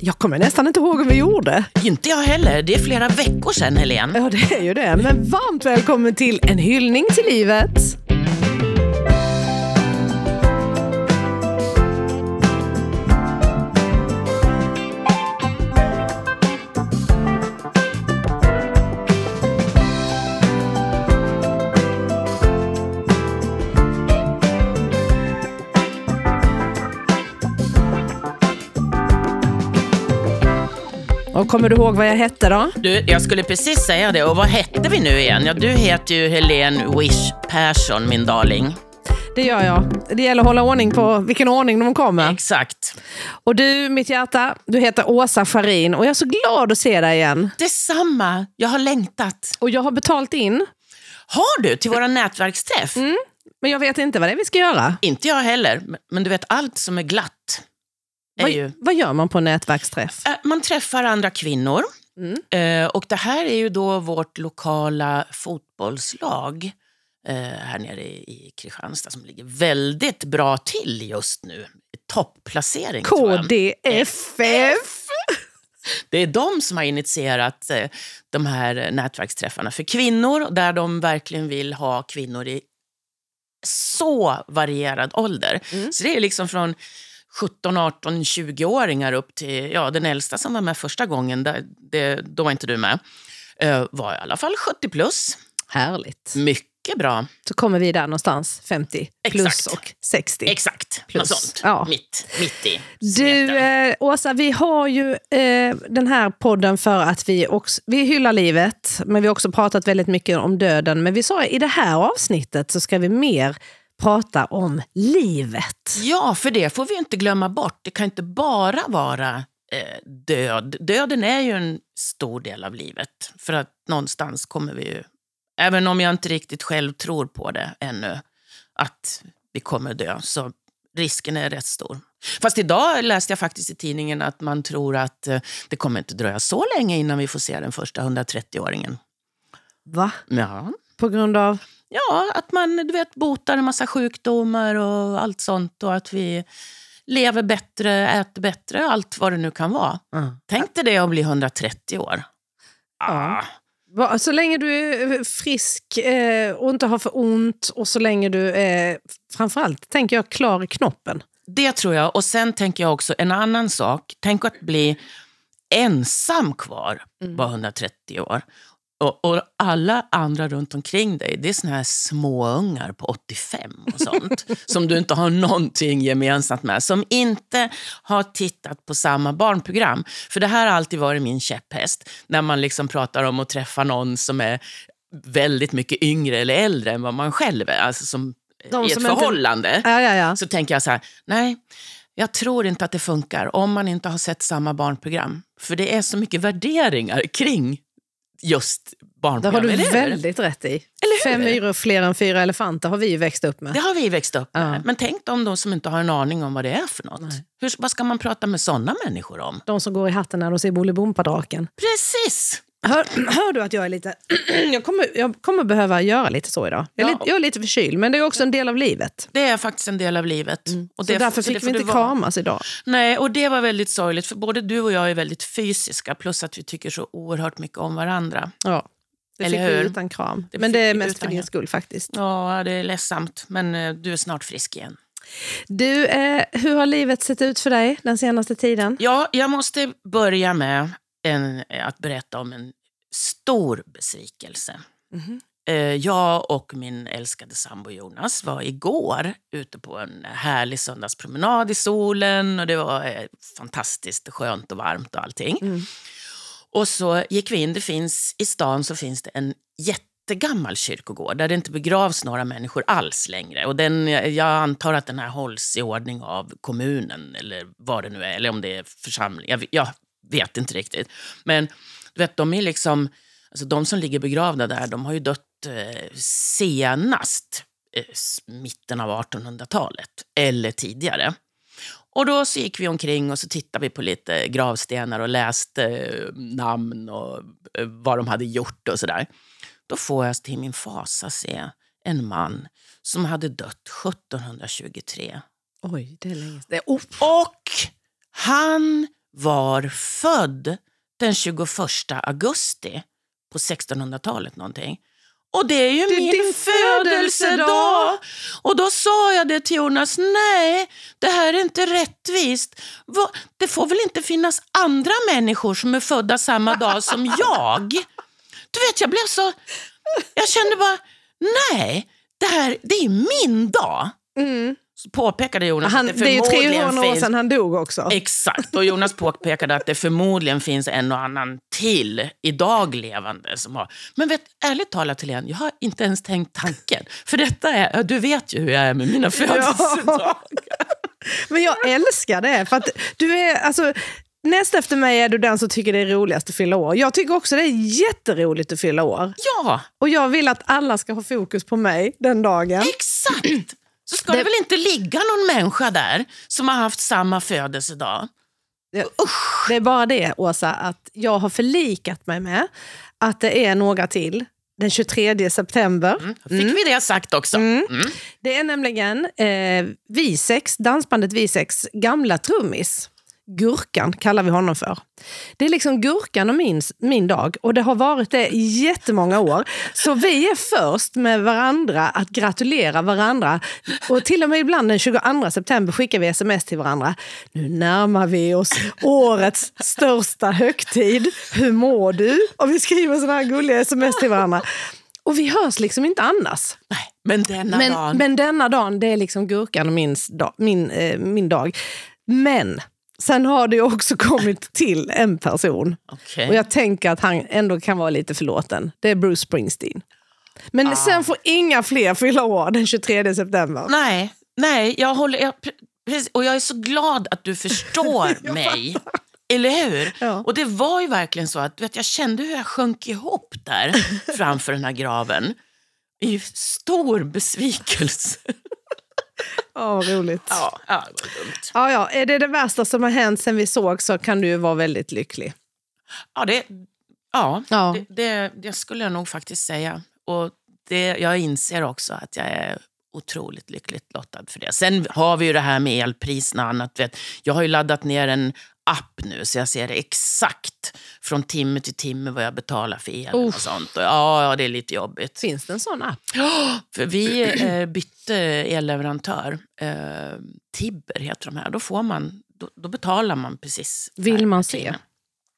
Jag kommer nästan inte ihåg hur vi gjorde. Inte jag heller. Det är flera veckor sedan, Helene. Ja, det är ju det. Men varmt välkommen till En hyllning till livet. Kommer du ihåg vad jag hette då? Du, jag skulle precis säga det. Och vad hette vi nu igen? Ja, du heter ju Helene Wish Persson, min darling. Det gör jag. Det gäller att hålla ordning på vilken ordning de kommer. Exakt. Och du, mitt hjärta, du heter Åsa Farin och jag är så glad att se dig igen. Detsamma. Jag har längtat. Och jag har betalt in, Har du till våra nätverksträff? men jag vet inte vad det är vi ska göra. Inte jag heller. Men- du vet, allt som är glatt Vad, ju... vad gör man på nätverksträff? Äh, Man träffar andra kvinnor. Eh, och det här är ju då vårt lokala fotbollslag eh, här nere i Kristianstad som ligger väldigt bra till just nu. Jag. KDFF! Det är de som har initierat eh, de här nätverksträffarna för kvinnor där de verkligen vill ha kvinnor i så varierad ålder. Så det är liksom från 17, 18, 20-åringar upp till ja, den äldsta som var med första gången, där, det, då var inte du med, eh, var i alla fall 70 plus. Härligt. Mycket bra. Så kommer vi där någonstans, 50 plus Exakt. och 60. Exakt, Plus. något sånt. Ja. Mitt, mitt i Du, smeten. eh, Åsa, vi har ju eh, den här podden för att vi, också, vi hyllar livet, men vi har också pratat väldigt mycket om döden. Men vi sa i det här avsnittet så ska vi mer prata om livet. Ja, för det får vi inte glömma bort. Det kan inte bara vara eh, död. Döden är ju en stor del av livet. För att någonstans kommer vi ju, även om jag inte riktigt själv tror på det ännu, att vi kommer dö, så risken är rätt stor. Fast idag läste jag faktiskt i tidningen att man tror att eh, det kommer inte dröja så länge innan vi får se den första 130-åringen. Va? Ja. På grund av? Ja, att man du vet, botar en massa sjukdomar och allt sånt. Och att vi lever bättre, äter bättre, allt vad det nu kan vara. Tänk dig det att bli 130 år. Ah, Så länge du är frisk eh, och inte har för ont och så länge du är, framförallt tänker jag, klar i knoppen. det tror jag. Och sen tänker jag också en annan sak. Tänk att bli ensam kvar på 130 år. Och, och alla andra runt omkring dig, det är såna här småungar på 85 och sånt. som du inte har någonting gemensamt med. Som inte har tittat på samma barnprogram. För det här har alltid varit min käpphäst. När man liksom pratar om att träffa någon som är väldigt mycket yngre eller äldre än vad man själv är. Alltså som De i ett som inte- förhållande Ja, ja, ja. så tänker jag så här, nej, jag tror inte att det funkar om man inte har sett samma barnprogram. För det är så mycket värderingar kring just Det barnprogram. har du väldigt rätt i. Fem myror fler än fyra elefanter har vi ju växt upp med. Det har vi växt upp med. Ja. Men tänk om de som inte har en aning om vad det är för något. Hur, vad ska man prata med sådana människor om? De som går i hatten när de ser Bolibompa-draken. Precis! Hör, hör du att jag är lite... jag, kommer, jag kommer behöva göra lite så idag. Jag är, Ja. lite, jag är lite förkyld, men det är också en del av livet. Det är faktiskt en del av livet. Och Mm. Så det, därför så fick får vi inte kramas idag. Nej, och det var väldigt sorgligt. För både du och jag är väldigt fysiska. Plus att vi tycker så oerhört mycket om varandra. Ja, det Eller fick vi hur? utan kram. Det men det är vi mest för din skull faktiskt. Ja, det är ledsamt. Men eh, du är snart frisk igen. Du, eh, hur har livet sett ut för dig den senaste tiden? Ja, jag måste börja med en, att berätta om en stor besvikelse. Eh, Jag och min älskade sambo Jonas var igår ute på en härlig söndagspromenad i solen och det var eh, fantastiskt skönt och varmt och allting. Och så gick vi in, det finns i stan så finns det en jättegammal kyrkogård där det inte begravs några människor alls längre. Och den, jag antar att den här hålls i ordning av kommunen eller vad det nu är, eller om det är församling. Jag, jag vet inte riktigt. Men du vet, de är liksom, alltså de som ligger begravda där, de har ju dött eh, senast eh, mitten av 1800-talet eller tidigare. Och då så gick vi omkring och så tittade vi på lite gravstenar och läste eh, namn och eh, vad de hade gjort och sådär. Då får jag till min fasa se en man som hade dött 1723. Oj, det är länge sedan. Och han var född den 21 augusti på 1600-talet någonting. Och det är ju Det min din födelsedag! Och då sa jag det till Jonas, nej, det här är inte rättvist. Va- Det får väl inte finnas andra människor som är födda samma dag som jag? Du vet, jag blev så... Jag kände bara, nej, det här det är min dag. Mm. Påpekade Jonas Han, att det det är ju förmodligen 300 år sedan han dog också. Exakt, och Jonas påpekade att det förmodligen finns en och annan till idag levande som har... Men vet, ärligt talat Helene, jag har inte ens tänkt tanken. För detta är, ja, du vet ju hur jag är med mina födelsedagar. Men jag älskar det. För att du är, alltså, näst efter mig är du den som tycker det är roligast att fylla år. Jag tycker också det är jätteroligt att fylla år. Ja, Och jag vill att alla ska ha fokus på mig den dagen. exakt. Så ska Det- det väl inte ligga någon människa där som har haft samma födelsedag? Det är bara det, Åsa, att jag har förlikat mig med att det är några till. Den 23 september. Fick vi det sagt också? Mm. Det är nämligen eh, Visex, dansbandet Visex gamla trummis. Gurkan kallar vi honom för. Det är liksom Gurkan och min, min dag och det har varit det i jättemånga år. Så vi är först med varandra att gratulera varandra. Och till och med ibland den 22 september skickar vi sms till varandra. Nu närmar vi oss årets största högtid. Hur mår du? Och vi skriver sådana här gulliga sms till varandra. Och vi hörs liksom inte annars. Nej, men denna Men, dagen... men denna dagen, det är liksom gurkan och min, min, eh, min dag. Men sen har det också kommit till en person. Okej. Och jag tänker att han ändå kan vara lite förlåten. Det är Bruce Springsteen. Men Ah. sen får inga fler fylla år den 23 september. Nej, nej, jag håller... Jag, precis, och jag är så glad att du förstår mig. Eller hur? Ja. Och det var ju verkligen så att vet, jag kände hur jag sjönk ihop där framför den här graven. I stor besvikelse. Ja, vad roligt. Ja. Ja, ja det var dumt. Ja, Är det det värsta som har hänt sen vi såg så kan du vara väldigt lycklig. Ja, det, ja, Ja. Det, det, det skulle jag nog faktiskt säga. Och det, jag inser också att jag är otroligt lyckligt lottad för det. Sen har vi ju det här med elpriserna och annat. Vet, jag har ju laddat ner en app nu så jag ser exakt från timme till timme vad jag betalar för elen och sånt. Och ja, ja, det är lite jobbigt. Finns det en sån app? För vi eh, bytte elleverantör. Eh, Tibber heter de här. Då, får man, då, då betalar man precis. Vill man se? timme.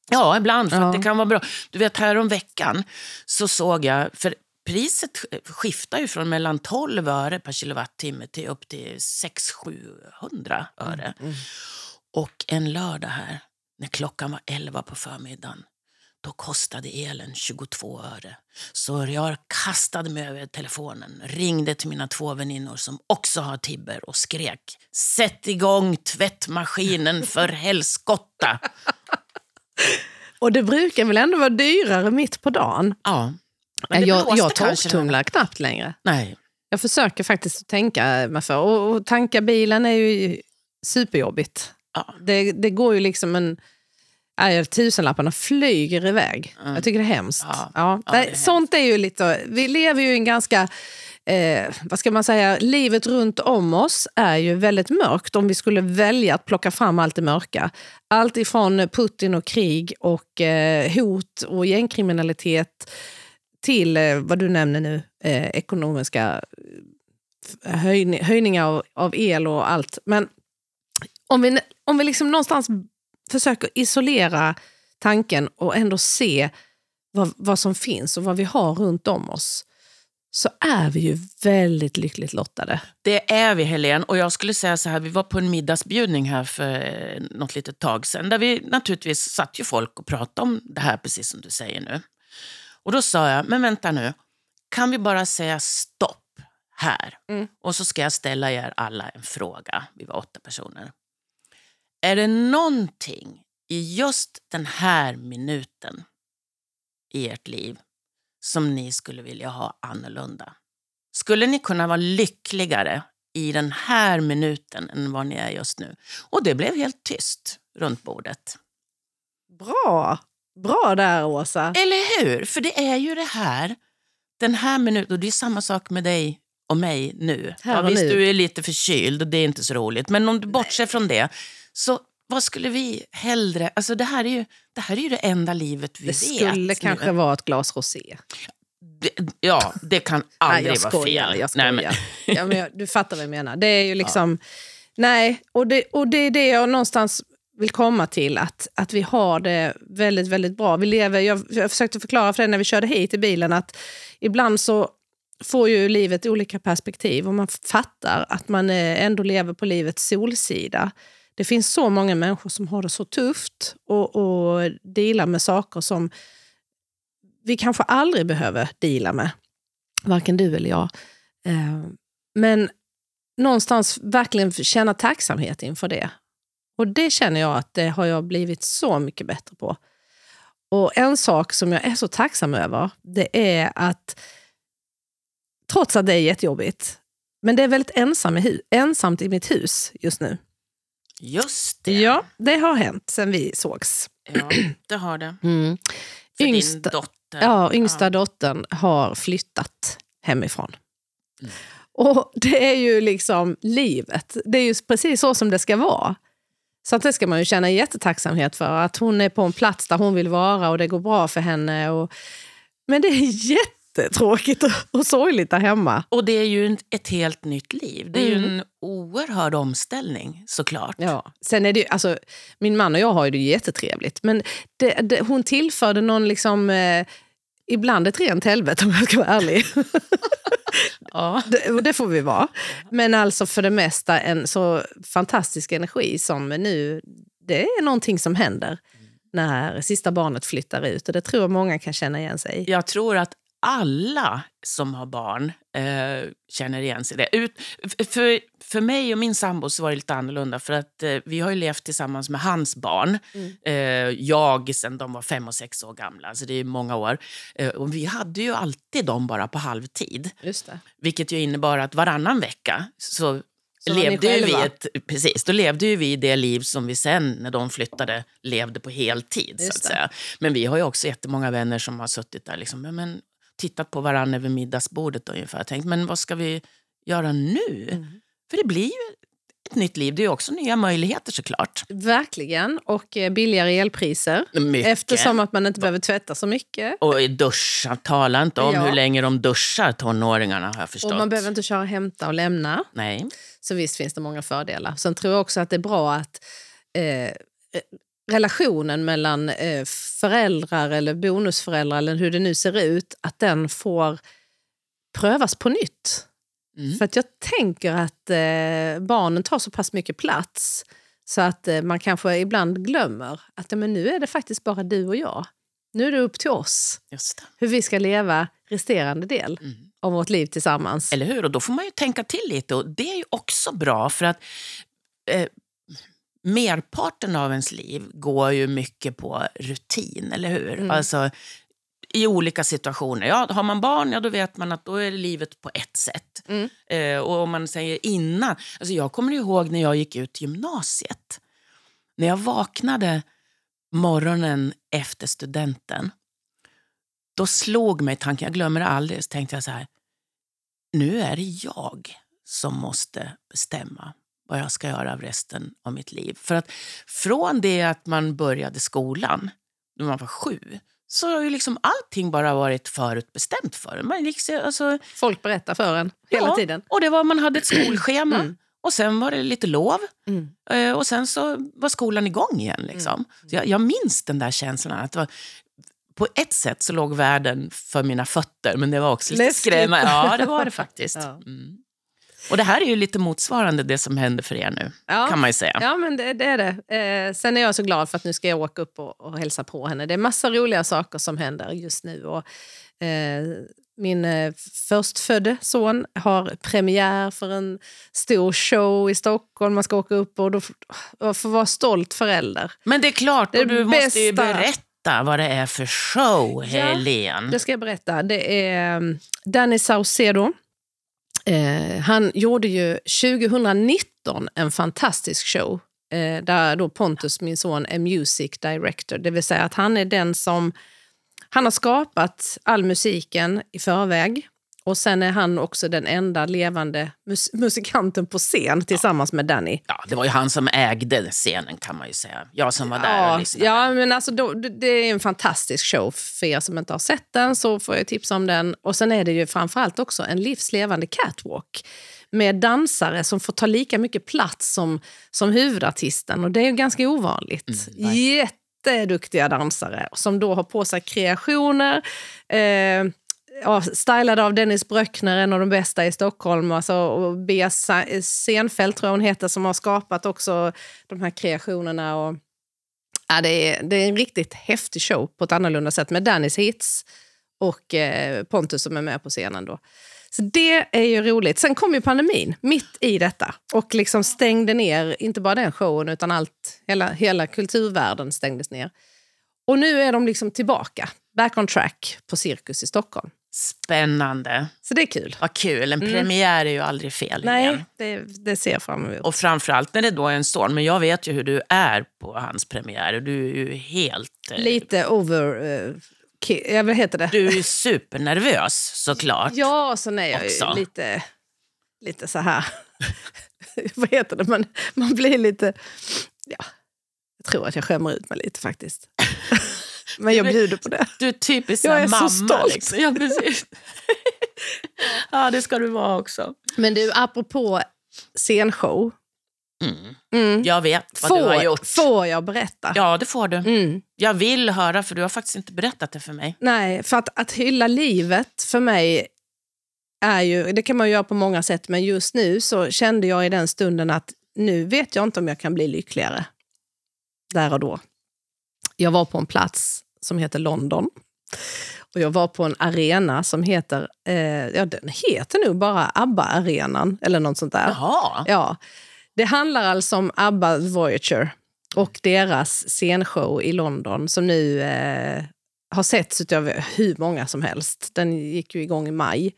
Ja, ibland. För Ja. att det kan vara bra. Du vet, här om veckan så såg jag... För priset skiftar ju från mellan 12 öre per kilowattimme till upp till 600-700 öre. Och en lördag här, när klockan var 11 på förmiddagen, då kostade elen 22 öre. Så jag kastade mig över telefonen, ringde till mina två väninnor som också har Tibber och skrek Sätt igång tvättmaskinen för helskotta! Och det brukar väl ändå vara dyrare mitt på dagen? Ja. Men jag jag torktumlar knappt längre. Nej. Jag försöker faktiskt tänka mig för. Och, och tanka bilen är ju superjobbigt. Ja. Det, det går ju liksom en... Nej, tusenlapparna flyger iväg. Jag tycker det är hemskt. Ja. Ja. Ja, är sånt är ju lite... Vi lever ju i en ganska... Eh, vad ska man säga? Livet runt om oss är ju väldigt mörkt om vi skulle välja att plocka fram allt det mörka. Allt ifrån Putin och krig och eh, hot och gängkriminalitet till eh, vad du nämner nu, eh, ekonomiska eh, höjning, höjningar av, av el och allt. Men om vi, om vi liksom någonstans försöker isolera tanken och ändå se vad, vad som finns och vad vi har runt om oss så är vi ju väldigt lyckligt lottade. Det är vi, Helene. Och jag skulle säga så här, vi var på en middagsbjudning här för eh, något litet tag sedan. Där vi naturligtvis satt ju folk och pratade om det här, precis som du säger nu. Och då sa jag, men vänta nu. Kan vi bara säga stopp här? Mm. Och så ska jag ställa er alla en fråga. Vi var åtta personer. Är det någonting i just den här minuten i ert liv som ni skulle vilja ha annorlunda? Skulle ni kunna vara lyckligare i den här minuten än vad ni är just nu? Och det blev helt tyst runt bordet. Bra! Bra där, Åsa. Eller hur? För det är ju det här, den här minuten, och det är samma sak med dig och mig nu. Ja, visst, nu. du är lite förkyld och det är inte så roligt, men om du bortser från det, så vad skulle vi hellre... Alltså det, här är ju, det här är ju det enda livet vi Det vet. skulle kanske vara ett glas rosé. Det, ja, det kan aldrig nej, jag vara skojar, fel. Jag skojar. Nej, men, ja, men jag, du fattar vad jag menar. Det är ju liksom... Nej, och det, och det är det jag någonstans vill komma till. Att, att vi har det väldigt, väldigt bra. Vi lever, jag, jag försökte förklara för dig när vi körde hit i bilen att ibland så får ju livet olika perspektiv och man fattar att man eh, ändå lever på livets solsida. Det finns så många människor som har det så tufft och, och dealar med saker som vi kanske aldrig behöver deala med. Varken du eller jag. Eh, men någonstans verkligen känna tacksamhet inför det. Och det känner jag att det har jag blivit så mycket bättre på. Och en sak som jag är så tacksam över, det är att trots att det är jättejobbigt, men det är väldigt ensam i hu- ensamt i mitt hus just nu. just det. Ja, det har hänt sen vi sågs. Ja, det har det. Mm. För Yngsta- din dotter. Ja, yngsta Ja. dottern har flyttat hemifrån. Mm. Och det är ju liksom livet. Det är ju precis så som det ska vara. Så att det ska man ju känna jättetacksamhet för. Att hon är på en plats där hon vill vara och det går bra för henne. Och... Men det är jättetråkigt och, sorgligt där hemma. Och det är ju ett helt nytt liv. Det är ju Mm. en oerhörd omställning såklart. Ja. Sen är det, ju- alltså, min man och jag har ju det jättetrevligt. Men det, det, hon tillförde någon liksom... Eh, ibland ett rent helvete om jag ska vara ärlig. Ja. Det, och det får vi vara. Men alltså för det mesta en så fantastisk energi som nu, det är någonting som händer när sista barnet flyttar ut. Och det tror jag många kan känna igen sig i. Jag tror att alla som har barn eh, känner igen sig i det. Ut, för, för mig och min sambo så var det lite annorlunda för att eh, vi har ju levt tillsammans med hans barn. Mm. Eh, jag sen de var fem och sex år gamla, så det är många år. Eh, och vi hade ju alltid dem bara på halvtid. Just det. Vilket ju innebar att varannan vecka så, Så levde ju vi själva? ett, precis, då levde ju vi det liv som vi sen när de flyttade levde på heltid. Så att det. säga. Men vi har ju också jättemånga vänner som har suttit där liksom, men, tittat på varandra över middagsbordet ungefär. Tänkt, men vad ska vi göra nu? Mm. För det blir ju ett nytt liv. Det är också nya möjligheter såklart. Verkligen. Och eh, billigare elpriser. Mycket. Eftersom att man inte behöver tvätta så mycket. Och duscha, tala inte om Ja. hur länge de duschar tonåringarna har jag förstått. Och man behöver inte köra och hämta och lämna. Nej. Så visst finns det många fördelar. Sen tror jag också att det är bra att eh, relationen mellan eh, föräldrar eller bonusföräldrar eller hur det nu ser ut, att den får prövas på nytt. Mm. För att jag tänker att eh, barnen tar så pass mycket plats så att eh, man kanske ibland glömmer att ja, men nu är det faktiskt bara du och jag. Nu är det upp till oss hur vi ska leva resterande del Mm. av vårt liv tillsammans. Eller hur? Och då får man ju tänka till lite. Och det är ju också bra för att eh, merparten av ens liv går ju mycket på rutin, eller hur? Mm. Alltså i olika situationer. Ja, har man barn, ja, då vet man att då är livet på ett sätt. Mm. Eh, och om man säger innan, alltså jag kommer ihåg när jag gick ut gymnasiet. När jag vaknade morgonen efter studenten, då slog mig tanken, jag glömmer det aldrig, så tänkte jag så här, nu är det jag som måste bestämma vad jag ska göra av resten av mitt liv. För att från det att man började skolan, när man var sju, så har ju liksom allting bara varit förutbestämt för en. Man liksom, alltså, Folk berättar för en hela ja, tiden. Och det var, man hade ett skolschema Mm. och sen var det lite lov Mm. eh, och sen så var skolan igång igen. Liksom. Så jag, jag minns den där känslan. Att var, på ett sätt så låg världen för mina fötter, men det var också lite skrämmande. Ja, det var det faktiskt. Ja. Mm. Och det här är ju lite motsvarande det som händer för er nu, Ja. kan man ju säga. Ja, men det, det är det. Eh, sen är jag så glad för att nu ska jag åka upp och, och hälsa på henne. Det är massa roliga saker som händer just nu. Och, eh, min eh, förstfödde son har premiär för en stor show i Stockholm. Man ska åka upp och då och få vara stolt förälder. Men det är klart, Det du måste ju bästa. berätta vad det är för show, Ja, Helen. Det ska jag berätta. Det är um, Danny Saucedo. Eh, han gjorde ju 2019 en fantastisk show eh, där då Pontus, min son, är music director. Det vill säga att han är den som... Han har skapat all musiken i förväg och sen är han också den enda levande mus musikanten på scen tillsammans med Danny. Ja, det var ju han som ägde scenen kan man ju säga. Jag som var där och Ja, lyssnade. ja, men alltså då, det det är en fantastisk show. För er som inte har sett den så får jag tipsa om den. Och sen är det ju framförallt också en livslevande catwalk med dansare som får ta lika mycket plats som, som huvudartisten. Och det är ju ganska ovanligt. Mm, Jätteduktiga dansare som då har på sig kreationer. Eh, ja, stylad av Dennis Bröckner, en av de bästa i Stockholm. Alltså, och Bea Sa- tror jag hon heter, som har skapat också de här kreationerna. Och, ja, det, är, det är en riktigt häftig show på ett annorlunda sätt med Dannys hits och eh, Pontus som är med på scenen. Då. Så det är ju roligt. Sen kom ju pandemin mitt i detta och liksom stängde ner, inte bara den showen, utan allt, hela, hela kulturvärlden stängdes ner. Och nu är de liksom tillbaka, back on track på Cirkus i Stockholm. Spännande. Så det är kul. Vad kul. En premiär är ju aldrig fel. Nej, igen. det, det ser jag fram emot. Och framförallt när det då är en storm. Men jag vet ju hur du är på hans premiär. Du är ju helt... eh, Lite over... Uh, ja, vad heter det? Du är ju supernervös såklart. Ja, sen är jag Också. ju lite, lite så här... vad heter det? Man, man blir lite... Ja, jag tror att jag skämmer ut mig lite faktiskt. Men jag bjuder på det. Du är typiskt Jag är så mamma. stolt. Liksom. Ja, precis. ja, det ska du vara också. Men du, apropå scenshow. Mm. Mm. Jag vet vad du har Får, gjort. får jag berätta? Ja, det får du. Mm. Jag vill höra, för du har faktiskt inte berättat det för mig. Nej, för att, att hylla livet för mig är ju, det kan man ju göra på många sätt, men just nu så kände jag i den stunden att nu vet jag inte om jag kan bli lyckligare. Där och då. Jag var på en plats som heter London. Och jag var på en arena som heter, eh, ja den heter nog bara ABBA-arenan eller något sånt där. Jaha. Ja. Det handlar alltså om ABBA Voyager och deras scenshow i London som nu eh, har setts av hur många som helst. Den gick ju igång i maj.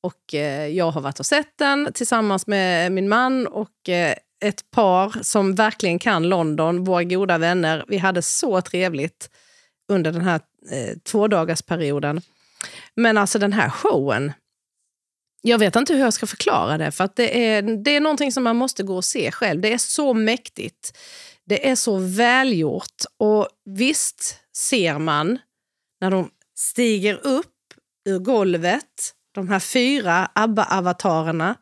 Och eh, jag har varit och sett den tillsammans med min man och eh, ett par som verkligen kan London, våra goda vänner. Vi hade så trevligt under den här eh, tvådagarsperioden. Men alltså den här showen, jag vet inte hur jag ska förklara det, för att det är, det är någonting som man måste gå och se själv. Det är så mäktigt. Det är så välgjort. Och visst ser man när de stiger upp ur golvet, de här fyra ABBA-avatarerna,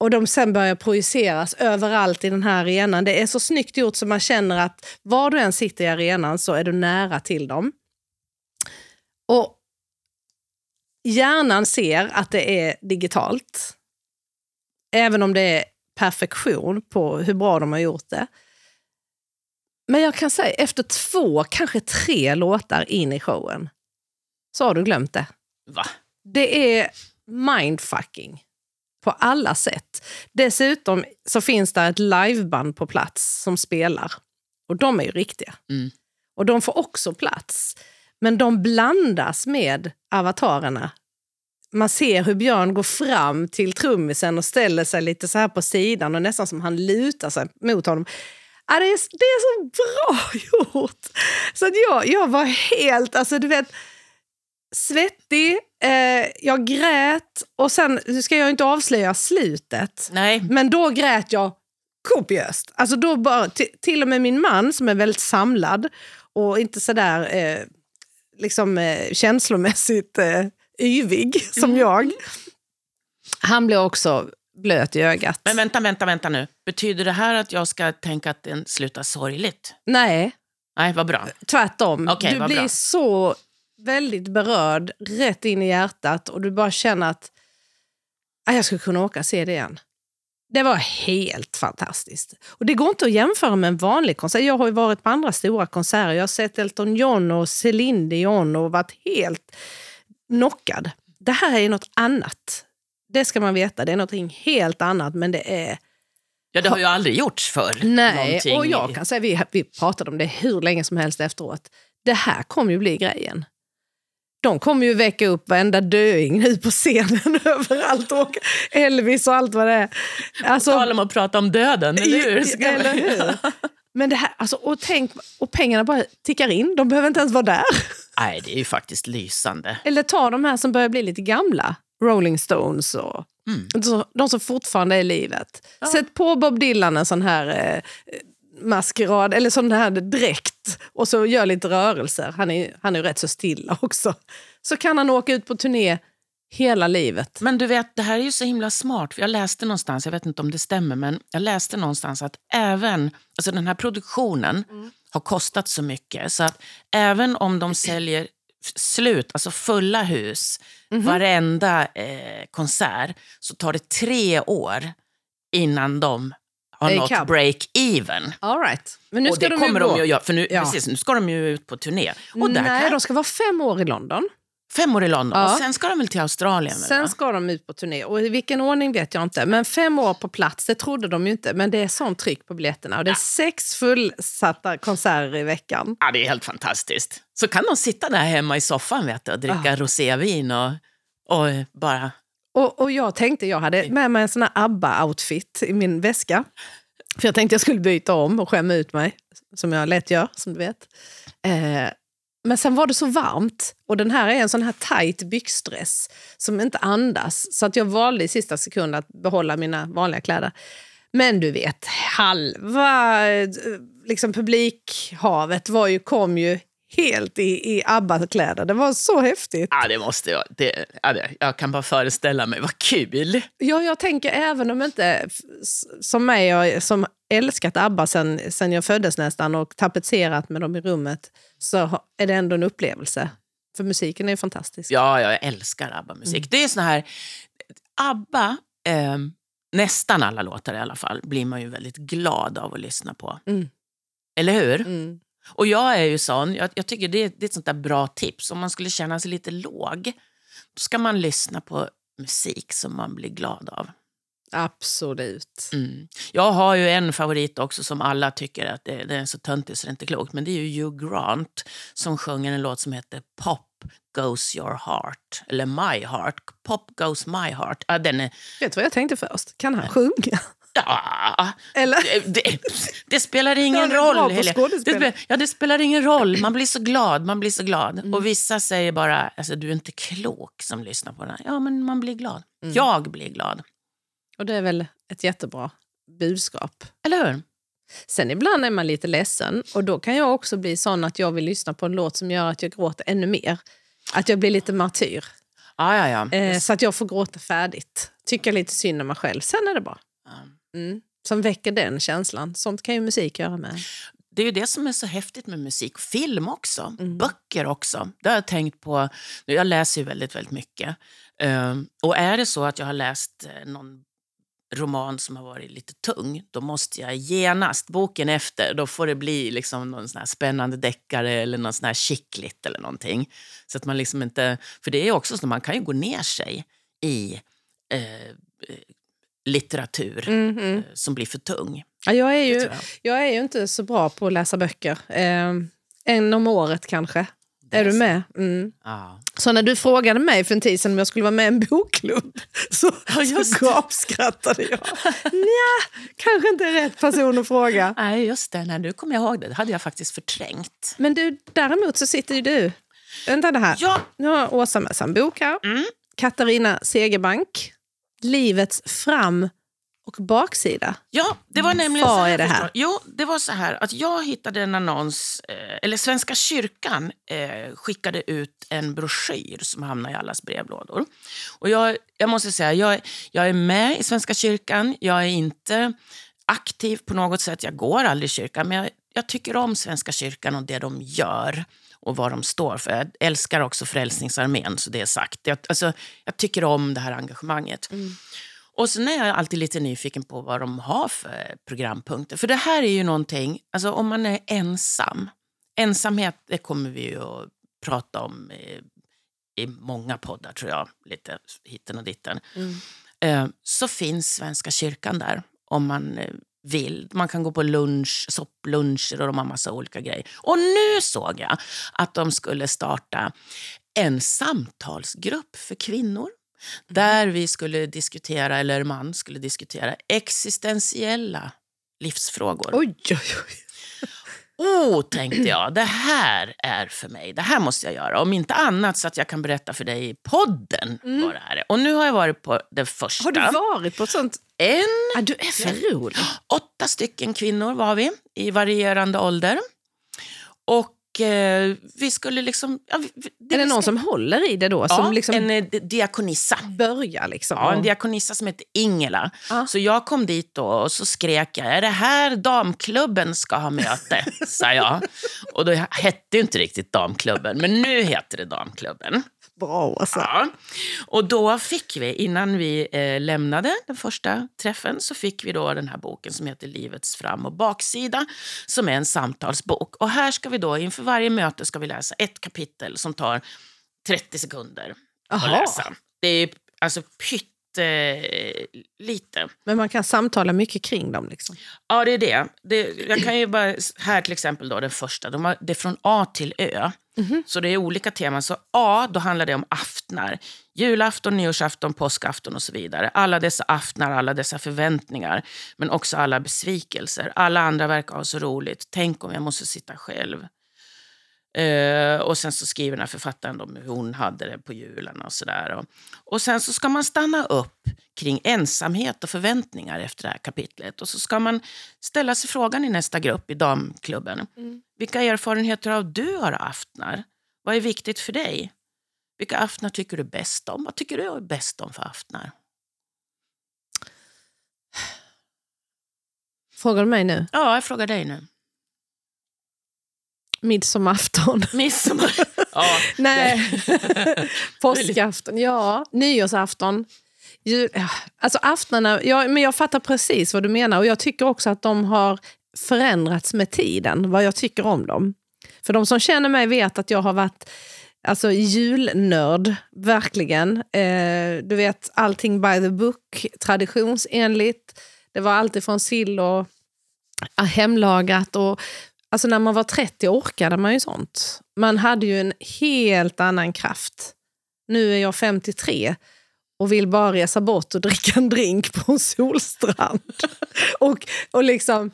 och de sen börjar projiceras överallt i den här arenan. Det är så snyggt gjort så man känner att var du än sitter i arenan så är du nära till dem. Och hjärnan ser att det är digitalt. Även om det är perfektion på hur bra de har gjort det. Men jag kan säga efter två, kanske tre låtar in i showen så har du glömt det. Va? Det är mindfucking på alla sätt. Dessutom så finns det ett liveband på plats som spelar. Och de är ju riktiga. Mm. Och de får också plats. Men de blandas med avatarerna. Man ser hur Björn går fram till trummisen och ställer sig lite så här på sidan och nästan som han lutar sig mot honom. Ja, det, är, det är så bra gjort! Så att jag, jag var helt, alltså du vet, svettig, eh, jag grät och sen, nu ska jag inte avslöja slutet, Nej. men då grät jag kopiöst. Alltså då bara, ti- till och med min man som är väldigt samlad och inte sådär eh, liksom, eh, känslomässigt eh, yvig som jag. Han blev också blöt i ögat. Men vänta, vänta, vänta nu. Betyder det här att jag ska tänka att den slutar sorgligt? Nej, Nej, vad bra. tvärtom. Okej, du blir bra. så väldigt berörd, rätt in i hjärtat och du bara känner att "Ah, jag skulle kunna åka och se det igen. Det var helt fantastiskt. Och Det går inte att jämföra med en vanlig konsert. Jag har ju varit på andra stora konserter. Jag har sett Elton John och Céline Dion och varit helt knockad. Det här är något annat. Det ska man veta. Det är något helt annat, men det är... Ja, det har ju aldrig gjorts förr. Nej, Någonting och jag kan säga, vi, vi pratade om det hur länge som helst efteråt. Det här kommer ju bli grejen. De kommer ju väcka upp varenda döing nu på scenen överallt. Och Elvis och allt vad det är. Alltså, Tala om att prata om döden, eller hur? Eller hur? Men det här, alltså, och, tänk, och pengarna bara tickar in, de behöver inte ens vara där. Nej, det är ju faktiskt lysande. Eller ta de här som börjar bli lite gamla, Rolling Stones och Mm. de som fortfarande är i livet. Sätt på Bob Dylan en sån här eh, maskerad, eller sån här dräkt och så gör lite rörelser. Han är, han är rätt så stilla också. Så kan han åka ut på turné hela livet. Men du vet, det här är ju så himla smart. För jag läste någonstans, jag vet inte om det stämmer, men jag läste någonstans att även, alltså den här produktionen har kostat så mycket så att även om de säljer slut, alltså fulla hus, varenda eh, konsert, så tar det tre år innan de har nått break-even. Right. Men nu Och ska det de kommer de ju att göra, för nu, Ja. precis, nu ska de ju ut på turné. Och där Nej, kan, de ska vara fem år i London. Fem år i London, Ja. och sen ska de väl till Australien? Sen va? ska de ut på turné. Och i vilken ordning vet jag inte. Men fem år på plats, det trodde de ju inte. Men det är sånt tryck på biljetterna. Och det är sex fullsatta konserter i veckan. Ja, det är helt fantastiskt. Så kan de sitta där hemma i soffan vet du, och dricka rosévin och, och bara... Och, och jag tänkte, jag hade med mig en sån här ABBA-outfit i min väska. För jag tänkte jag skulle byta om och skämma ut mig, som jag lätt gör, som du vet. Eh, men sen var det så varmt och den här är en sån här tight byxdress som inte andas. Så att jag valde i sista sekund att behålla mina vanliga kläder. Men du vet, halva eh, liksom publikhavet var ju, kom ju helt i, i ABBA-kläder. Det var så häftigt. Ja, det måste jag. Det, ja, det, jag kan bara föreställa mig, vad kul! Ja, jag tänker även om inte, som mig, jag, som älskat ABBA sen, sen jag föddes nästan och tapetserat med dem i rummet, så är det ändå en upplevelse. För musiken är fantastisk. Ja, jag älskar ABBA-musik. Mm. Det är sån här... ABBA, eh, nästan alla låtar i alla fall, blir man ju väldigt glad av att lyssna på. Mm. Eller hur? Mm. Och jag är ju sån, jag, jag tycker det, det är ett sånt där bra tips. Om man skulle känna sig lite låg, då ska man lyssna på musik som man blir glad av. Absolut. Mm. Jag har ju en favorit också som alla tycker att det, det är så töntigt så det är inte klokt. Men det är ju Hugh Grant som sjunger en låt som heter Pop goes your heart. Eller My heart. Pop goes my heart. Ja, den är... Vet du vad jag tänkte först? Kan han sjunga? Ja, Eller? det, det, det spelar ingen roll. Det, spe- ja, det spelar ingen roll. Man blir så glad. Man blir så glad. Mm. Och vissa säger bara, alltså, du är inte klok som lyssnar på den. här." Ja, men man blir glad. Mm. Jag blir glad. Och det är väl ett jättebra budskap. Eller hur? Sen ibland är man lite ledsen och då kan jag också bli sån att jag vill lyssna på en låt som gör att jag gråter ännu mer. Att jag blir lite martyr. Ja, ja, ja. Eh, så att jag får gråta färdigt. Tycka lite synd om mig själv. Sen är det bra. Ja. Mm. Som väcker den känslan. Sånt kan ju musik göra med. Det är ju det som är så häftigt med musik. Film också. Mm. Böcker också. Det har jag tänkt på. Jag läser ju väldigt, väldigt mycket. Ehm, och är det så att jag har läst eh, någon roman som har varit lite tung, då måste jag genast, boken efter, då får det bli liksom någon sån spännande deckare eller någon sån här chicklit eller någonting. Så att man liksom inte, för det är också så, man kan ju gå ner sig i eh, eh, litteratur Mhm. eh, som blir för tung. Ja, jag, är ju, jag. jag är ju inte så bra på att läsa böcker. Eh, en om året kanske. Är du med? Mm. Ja. Så när du frågade mig för en tid sedan om jag skulle vara med i en bokklubb så, Ja, just så gapskrattade jag. Nja, kanske inte rätt person att fråga. Nej, just det. Nej, nu kommer jag ihåg det. Det hade jag faktiskt förträngt. Men du, däremot så sitter ju du... Vänta det här. Ja, Nu har Åsa med sig en bok här. Mm. Katarina Segerbank. Livets fram och baksida. ja det var nämligen Vad så här. är det här? Jo, det var så här att jag hittade en annons, eh, eller Svenska kyrkan eh, skickade ut en broschyr som hamnade i allas brevlådor. Och jag, jag måste säga, jag, jag är med i Svenska kyrkan. Jag är inte aktiv på något sätt. Jag går aldrig i kyrkan, men jag, jag tycker om Svenska kyrkan och det de gör och vad de står för. Jag älskar också Frälsningsarmén, så det är sagt. Jag, alltså, jag tycker om det här engagemanget. Och sen är jag alltid lite nyfiken på vad de har för programpunkter. För det här är ju någonting, alltså om man är ensam. Ensamhet, det kommer vi ju att prata om i, i många poddar tror jag. Lite hitten och ditten. Eh, så finns Svenska kyrkan där om man eh, vill. Man kan gå på lunch, soppluncher och de har massa olika grejer. Och nu såg jag att de skulle starta en samtalsgrupp för kvinnor. Där vi skulle diskutera, eller man skulle diskutera, existentiella livsfrågor. Oj, oj, oj. Oh, tänkte jag, det här är för mig. Det här måste jag göra. Om inte annat så att jag kan berätta för dig i podden vad det här är. Och nu har jag varit på det första. Har du varit på ett sånt? En, Ah, du är för rolig. åtta stycken kvinnor var vi i varierande ålder. Och eh, vi skulle liksom... Ja, vi- det Är det någon ska- som håller i det då? Ja, som liksom en eh, di- diakonissa. börjar liksom? Ja, en diakonissa som heter Ingela. Ja. Så jag kom dit då och så skrek jag, är det här damklubben ska ha möte? sa jag. Och då hette ju inte riktigt damklubben, men nu heter det damklubben. Bra alltså. Ja. Och då fick vi, innan vi eh, lämnade den första träffen, så fick vi då den här boken som heter Livets fram och baksida, som är en samtalsbok. Och här ska vi då, inför varje möte ska vi läsa ett kapitel som tar 30 sekunder att Aha. läsa. Det är alltså pyttelite. Men man kan samtala mycket kring dem. Liksom. Ja, det är det. det. Jag kan ju bara, här till exempel då, den första, de har, det är från A till Ö. Så det är olika teman. Så A, då handlar det om aftnar. Julafton, nyårsafton, påskafton och så vidare. Alla dessa aftnar, alla dessa förväntningar. Men också alla besvikelser. Alla andra verkar ha så roligt. Tänk om jag måste sitta själv. Eh, och sen så skriver den här författaren om hur hon hade det på julen och sådär. Och, och sen så ska man stanna upp kring ensamhet och förväntningar efter det här kapitlet. Och så ska man ställa sig frågan i nästa grupp i damklubben. Vilka erfarenheter har du av aftnar? Vad är viktigt för dig? Vilka aftnar tycker du bäst om? Vad tycker du är bäst om för aftnar? Frågar du mig nu? Ja, jag frågar dig nu. Midsommarafton. Midsommar. ja, Nej. Påskafton. Ja. Nyårsafton. Jul, ja. Alltså aftnarna, ja, men jag fattar precis vad du menar och jag tycker också att de har förändrats med tiden, vad jag tycker om dem. För de som känner mig vet att jag har varit alltså, julnörd, verkligen. Eh, du vet, allting by the book, traditionsenligt. Det var alltid från sill och ja, hemlagat. Och, alltså när man var 30 orkade man ju sånt. Man hade ju en helt annan kraft. Nu är jag 53 och vill bara resa bort och dricka en drink på en solstrand. och, och liksom...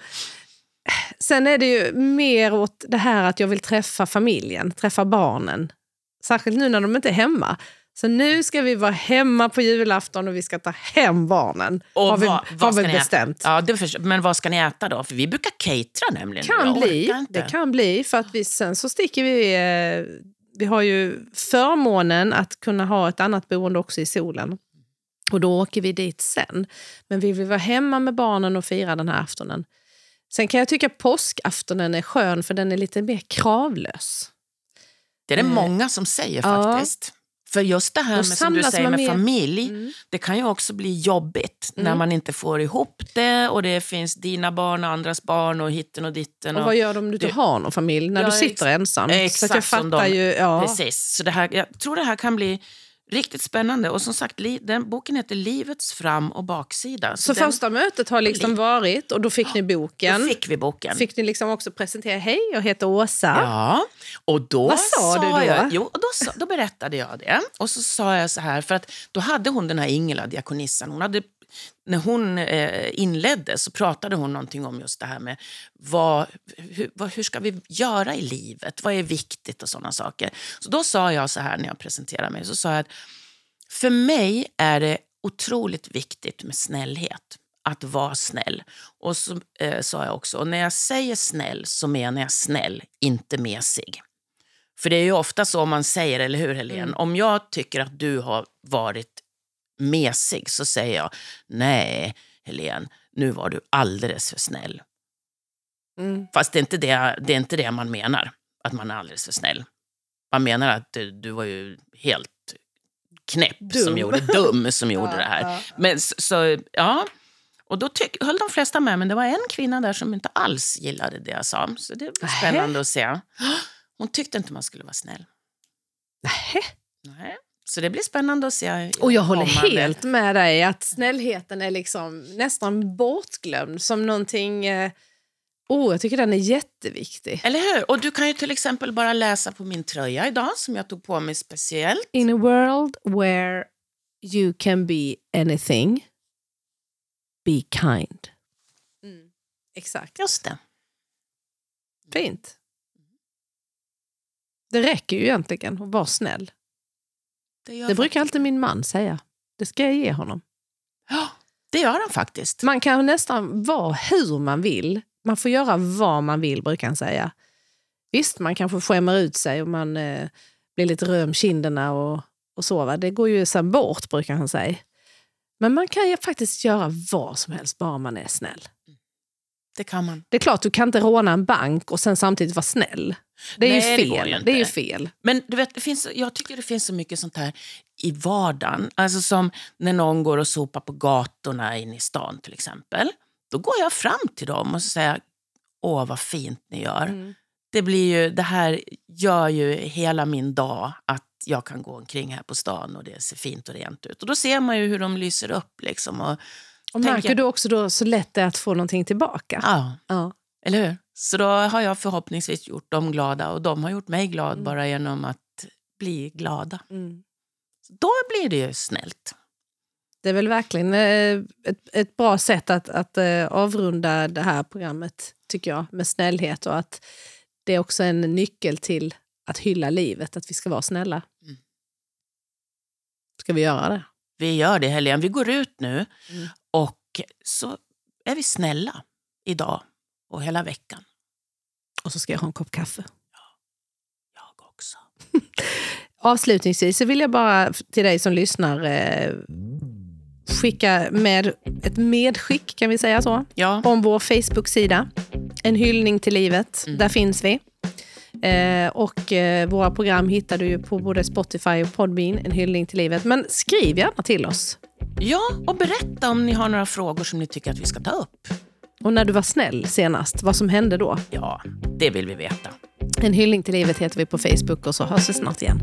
Sen är det ju mer åt det här att jag vill träffa familjen, träffa barnen. Särskilt nu när de inte är hemma. Så nu ska vi vara hemma på julafton och vi ska ta hem barnen. Och har vi, vad, har vad vi ska ni bestämt. Äta? Ja, det förstår, men vad ska ni äta då? För vi brukar catera nämligen. kan bli, det kan bli. För att vi, sen så sticker vi... Eh, vi har ju förmånen att kunna ha ett annat boende också i solen. Och då åker vi dit sen. Men vi vill vara hemma med barnen och fira den här aftonen. Sen kan jag tycka påskaftonen är skön för den är lite mer kravlös. Det är det Eh, många som säger ja. För just det här med, som du säger med familj, Mm. det kan ju också bli jobbigt när Mm. man inte får ihop det och det finns dina barn och andras barn och hitten och ditten. Och Och, vad gör du om du inte har någon familj? När Ja, du sitter ensam. så exakt att jag som fattar de- ju... Ja. Precis. Så det här, jag tror det här kan bli riktigt spännande. Och som sagt, den boken heter Livets fram och baksida. Så den, första mötet har liksom varit och då fick ni boken. Då fick vi boken. Fick ni liksom också presentera, hej jag heter Åsa. Ja, och då Vad sa du då? Jag, jo, och då, sa, då berättade jag det. Och så sa jag så här, för att då hade hon den här Ingela, diakonissan, hon hade när hon eh, inledde så pratade hon någonting om just det här med vad, hur, hur ska vi göra i livet? Vad är viktigt och sådana saker. Så då sa jag så här när jag presenterade mig, så sa jag att för mig är det otroligt viktigt med snällhet. Att vara snäll. Och så eh, sa jag också, och när jag säger snäll så menar jag snäll, inte mesig. För det är ju ofta så man säger, eller hur Helene? Mm. Om jag tycker att du har varit mesig så säger jag, nej Helene, nu var du alldeles för snäll. Mm. Fast det är inte det, det, är inte det man menar, att man är alldeles för snäll. Man menar att du, du var ju helt knäpp, Dum. som gjorde, dum som gjorde Ja, det här. ja. Men så, så, ja. Och då tyck, höll de flesta med, men det var en kvinna där som inte alls gillade det jag sa. Så det blir spännande att se. Hon tyckte inte man skulle vara snäll. Nähä. Nej. Så det blir spännande att se. Och jag håller helt med dig att snällheten är liksom nästan bortglömd som någonting... Eh, oh, jag tycker den är jätteviktig. Eller hur? Och du kan ju till exempel bara läsa på min tröja idag som jag tog på mig speciellt. In a world where you can be anything, be kind. Mm. Exakt. Just det. Fint. Det räcker ju egentligen att vara snäll. Det, Det brukar alltid min man säga. Det ska jag ge honom. Ja, det gör han faktiskt. Man kan nästan vara hur man vill. Man får göra vad man vill, brukar han säga. Visst, man kanske skämmer ut sig och man eh, blir lite röd om kinderna och, och så. Va? Det går ju sen bort, brukar han säga. Men man kan ju faktiskt göra vad som helst, bara man är snäll. Det kan man. Det är klart, du kan inte råna en bank och sen samtidigt vara snäll. Det är Nej, det ju fel. ju Det är ju fel. Men du vet, det finns, jag tycker det finns så mycket sånt här i vardagen. Alltså som när någon går och sopar på gatorna inne i stan till exempel. Då går jag fram till dem och säger åh vad fint ni gör. Mm. Det, blir ju, det här gör ju hela min dag att jag kan gå omkring här på stan och det ser fint och rent ut. Och då ser man ju hur de lyser upp. Liksom och, Och tänker- märker du också då så lätt det är att få någonting tillbaka? ja, Ja. eller hur? Så då har jag förhoppningsvis gjort dem glada och de har gjort mig glad Mm. bara genom att bli glada. Mm. Då blir det ju snällt. Det är väl verkligen eh, ett, ett bra sätt att, att eh, avrunda det här programmet, tycker jag, med snällhet och att det är också en nyckel till att hylla livet, att vi ska vara snälla. Mm. Ska vi göra det? Vi gör det Helene. Vi går ut nu Mm. och så är vi snälla idag och hela veckan. Och så ska jag ha en kopp kaffe. Jag också. Avslutningsvis så vill jag bara till dig som lyssnar eh, skicka med ett medskick, kan vi säga så, Ja, om vår Facebook-sida. En hyllning till livet. Mm. Där finns vi. Eh, och eh, våra program hittar du ju på både Spotify och Podbean, En hyllning till livet. Men skriv gärna till oss. ja, och berätta om ni har några frågor som ni tycker att vi ska ta upp. Och när du var snäll senast, vad som hände då? Ja, det vill vi veta. En hyllning till livet heter vi på Facebook och så hörs vi snart igen.